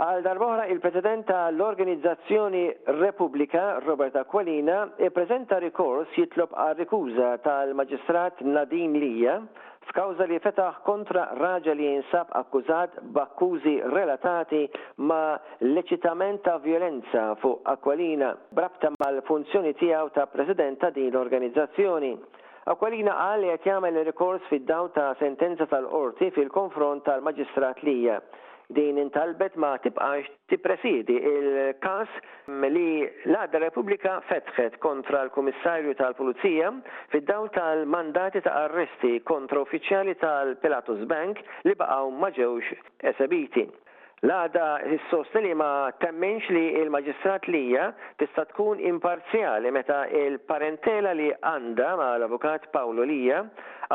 Għal darb'oħra il-President ta' l-Organizzazzjoni Repubblika, Robert Aquilina, ippreżenta rikors jitlob għar-rikuża tal-Maġistrat Nadine Lia f'kawża li fetaħ kontra raġel li jinsab akkużat b'akkużi relatati ma' l-eċitament ta' vjolenza fuq Aquilina. b'rabta mal-funzjoni tiegħu ta' President ta' din l-organizzazzjoni. Aquilina qal li qed jagħmel ir-rikors fid-dawl ta' sentenza tal-Qorti fil-konfront tal-Maġistrat li din intalbet ma tibqax tippresiedi l-każ li l-Għaqda Repubblika fetħet kontra l-Kummissarju tal-Pulizija fid-dawl tal-mandati ta' arresti kontra uffiċjali tal-Pilatus Bank li baqgħu ma ġewx esebiti. L-għaqda ssostni li ma temminx li l-Maġistrat Lia tista' tkun imparzjali meta l-parentela li għandha ma' l-Avukat Paolo Lia,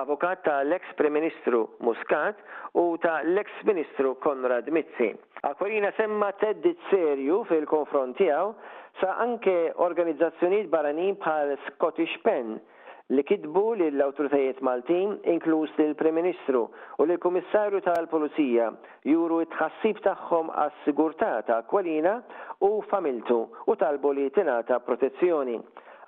avukat ta' l-eks Prim Ministru Muscat u ta' l-eks Ministru Konrad Mizzi. Aquilina semma theddid serju fil-konfront tiegħu sa anke organizzazzjonijiet barranin bħal Scottish Pen li kitbu lill-awtoritajiet Maltin, inkluż lill-Prim Ministru u lill-Kummissarju tal-Pulizija, juru t-tħassib tagħhom għas-sigurtà ta' Aquilina u familtu u talbu li tingħata protezzjoni.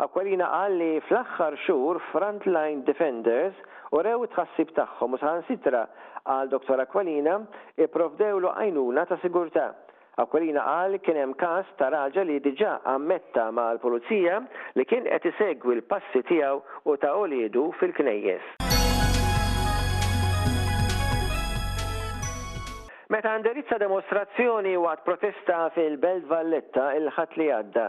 Aquilina qal li fl-aħħar xhur Frontline Defenders urew it-tħassib tagħhom u saħansitra għal Dottor Aquilina ipprovdewlu għajnuna ta' sigurtà. Aquilina qal li kien hemm każ ta' raġel li diġà ammetta mal-Pulizija li kien qed isegwi l-passi tiegħu u ta' uliedu fil-knejjes. Meta indirizza demostrazzjoni waqt protesta fil-Belt Valletta il-Ħadd li għadda,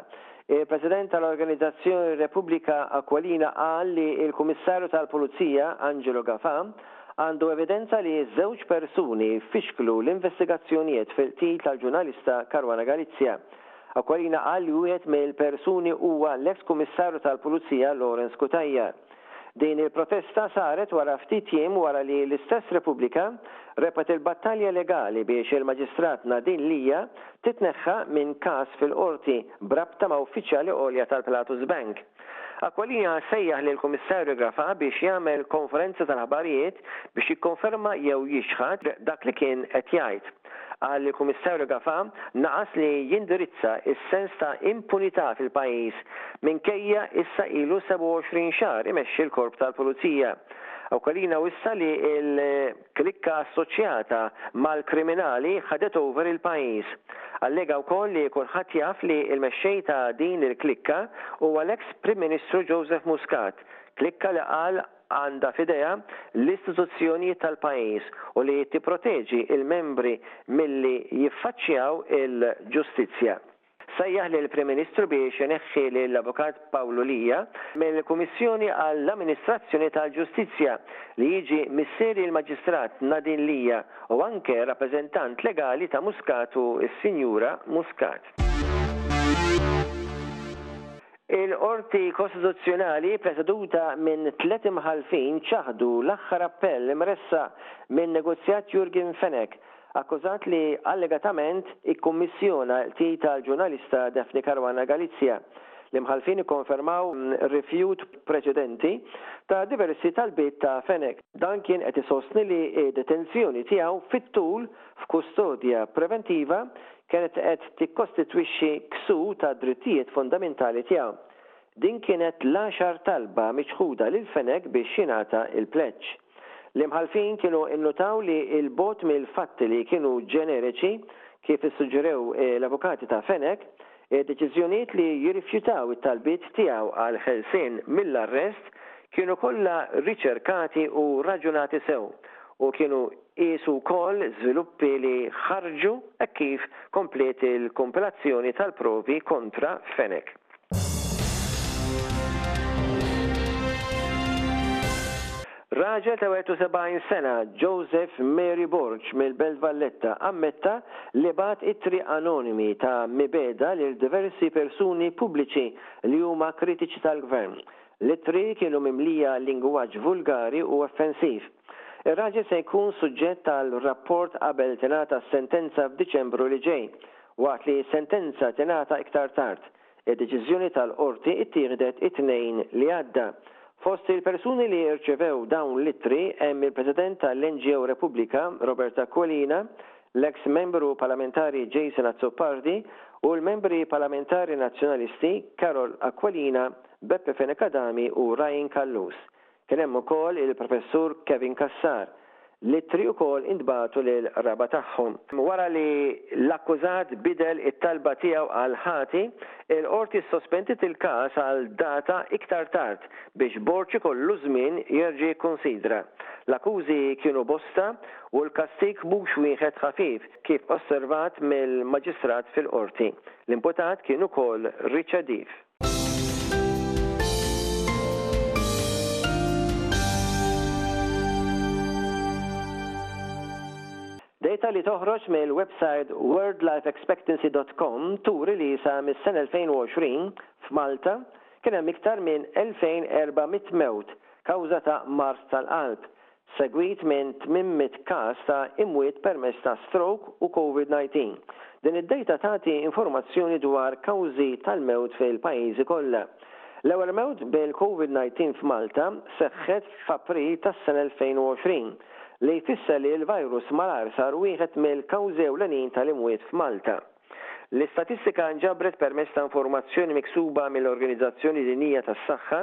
il-President tal-organizzazzjoni Repubblika Aquilina qal li l-Kummissarju tal-Pulizija, Angelo Gafà, għandu evidenza li ż-żewġ persuni fixklu l-investigazzjonijiet fil-qtil tal-ġurnalista Caruana Galizia. Aquilina qal li wieħed mill-persuni huwa l-eks Kummissarju tal-Pulizija Lawrence Cutajar. Din il-protesta saret wara ftit jiem wara li l-istess Repubblika rebħet il-battalja legali biex il-Maġistrat Nadine Lia titneħħa minn każ fil-Qorti b'rabta ma' uffiċjali għolja tal-Pilatus Bank. Aquilina sejjaħ lill-Kummissarju Grafa biex jagħmel konferenza tal-aħbarijiet biex jikkonferma jew jiċħad dak li kien qed jgħid. Qal li l-Kummissarju Grafa naqas li jindirizza s-sens ta' impunità fil-pajjiż minkejja issa ilu 27 xahar imexxi l-Korp tal-Pulizija. Aquilina wissa li l. Klikka assoċjata mal-kriminali ħadet over il-pajjiż. Allega wkoll li kulħadd jaf li l-mexxej ta' din il-klikka huwa l-eks Prim Ministru Joseph Muscat, klikka li qal għandha f'idejha l-istituzzjonijiet tal-pajjiż u li tipproteġi l-membri milli jiffaċċjaw il-ġustizzja. Sejjaħ lill-Prim Ministru biex ineħħi lill-Avukat Paolo Lia mill-Kummissjoni għall-Amministrazzjoni tal-Ġustizzja, li jiġi missieri l-Maġistrat Nadine Lia u anke rappreżentant legali ta' Muscat u s-Sinjura Muscat. Il-Qorti Kostituzzjonali, preseduta minn tliet imħallfin, ċaħdu l-aħħar appell imressaq min-negozjat Yorgen Fenech, akkużat li allegatament ikkummissjona l-qtil tal-ġurnalista Daphne Caruana Galizia. L-imħallfin ikkonfermaw rifjut preċedenti ta' diversi talbiet ta' Fenech. Dan kien qed isostni li d-detenzjoni tiegħu fit-tul f'kustodja preventiva kienet qed tikkostitwixxi ksur tad-drittijiet fundamentali tiegħu. Din kienet l-għaxar talba miċħuda lil Fenech biex jingħata l-pleġġ. L-Imħallfin kienu nnutaw li 'l bogħod mill-fatti li kienu ġeneriċi, kif issuġġerew l-avukati ta' Fenech, id-deċiżjonijiet li jirrifjutaw it-talbiet tiegħu għall-ħelsien mill-arrest kienu kollha riċerkati u raġunati sew u kienu qiesu wkoll żviluppi li ħarġu hekk kif kompliet il-kumpilazzjoni tal-provi kontra Fenech. Raġel ta' 71 sena, Joseph Mary Borg mill-Belt Valletta ammetta li bagħat ittri anonimi ta' mibegħda lil diversi persuni pubbliċi li huma kritiċi tal-Gvern. L-ittri kienu mimlija lingwaġġ vulgari u offensiv. Ir-raġel se jkun suġġett għal rapport qabel tingħata s-sentenza f'Diċembru li ġej. Waqt li s-sentenza tingħata iktar tard, id-deċiżjoni tal-Qorti ttieħdet it-Tnejn li għadda. Fost il-persuni li rċevew dawn l-ittri hemm il-President tal-NGO Repubblika, Robert Aquilina, l-eks Membru Parlamentari Jason Azzopardi u l-Membri Parlamentari Nazzjonalisti Carol Aquilina, Beppe Fenech Adami u Ryan Callus. Kien hemm ukoll il-Professur Kevin Cassar, li ittri ukoll intbagħtu lill-qraba tagħhom. Wara li l-akkużat bidel it-talba tiegħu għal ħati, il-Qorti ssospendiet il-każ għal data iktar tard biex Borg ikollu żmien jerġa' jikkunsidra. L-akkużi kienu bosta u l-kastig mhux wieħed ħafif, kif osservat mill-Maġistrat fil-Qorti. L-imputat kien ukoll riċediv. Data li toħroġ mill-websajt worldlifeexpectancy.com turi li sa mis-sena 2020, f'Malta, kien hemm iktar minn 2,400 mewt kawża ta' mard tal-qalb, segwit minn 800 każ ta' imwiet permezz ta' stroke u Covid-19. Din id-dejta tagħti informazzjoni dwar kawżi tal-mewt fil-pajjiżi kollha. L-ewwel mewt bil-Covid-19 f'Malta seħħet f'April tas-sena 2020, li jfisser li l-virus malajr sar wieħed mill-kawżi ewlenin tal-imwiet f'Malta. L-istatistika nġabret permezz ta' informazzjoni miksuba mill-Organizzazzjoni Dinjija tas-Saħħa,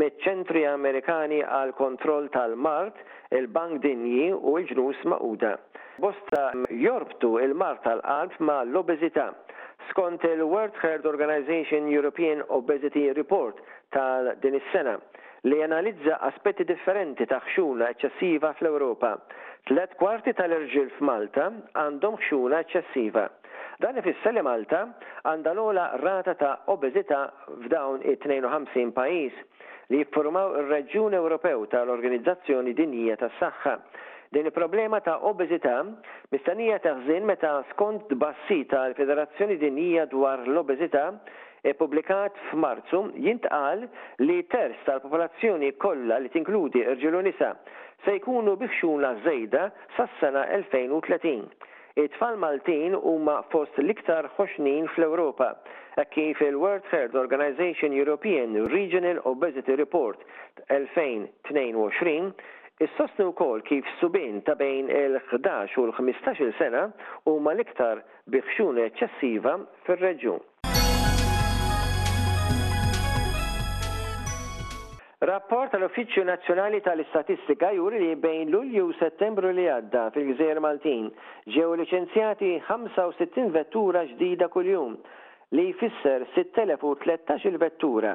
miċ-Ċentri Amerikani għall-Kontroll tal-Mard, il-Bank Dinji u l-Ġnus Magħquda. Bosta jorbtu l-mard tal-qalb ma' l-obeżità, skont il-World Heart Organization European Obesity Report ta' din is-sena. li janalizza aspetti differenti ta' ħxuna eċċessiva fl-Ewropa. Tliet kwarti tal-irġiel f'Malta għandhom ħxuna eċċessiva. Dan ifisser li Malta għandha l-ogħla rata ta' obeżità f'dawn it-52 pajjiż li jiffurmaw ir-reġjun Ewropew ta' l-Organizzazzjoni Dinjija tas-Saħħa. Din il-problema ta' obeżità mistennija teħżien meta skond tbassi tal-Federazzjoni Dinjija dwar l-Obeżità, ippubblikat f'Marzu, jintqal li terz tal-popolazzjoni kollha li tinkludi rġiel u nisa se jkunu bi ħxuna żejda sas-sena 2030. It-tfal Maltin huma fost l-iktar ħoxnin fl-Ewropa, hekk kif il-World Heart Organization European Regional Obesity Report ta' 2022 issostni wkoll kif subien ta' bejn il-ħdax u l-ħmistax-il sena huma l-iktar bi ħxuna eċċessiva fir-reġjun. Rapport tal-Uffiċċju Nazzjonali tal-Istatistika juri li bejn Lulju u Settembru li għadda fil-Gżejjer Maltin ġew liċenzjati 65 vettura ġdida kuljum, li jfisser 6,013-il vettura,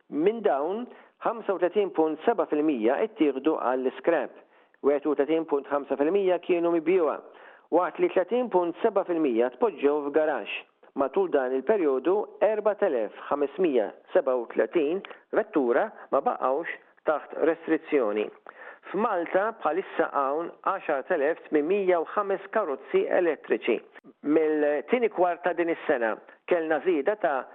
Minn dawn, 35.7 fil-mija ttieħdu għall-iskrap, 31.5 fil-mija kienu mibjugħa, waqt li 30.7 fil-mija tpoġġew f'garaxx. Matul dan il-perjodu 4,537 vettura ma baqgħux taħt restrizzjoni. F'Malta bħalissa hawn 10,805 karozzi elettriċi. Mill-tieni kwart ta' din is-sena kellna żieda ta'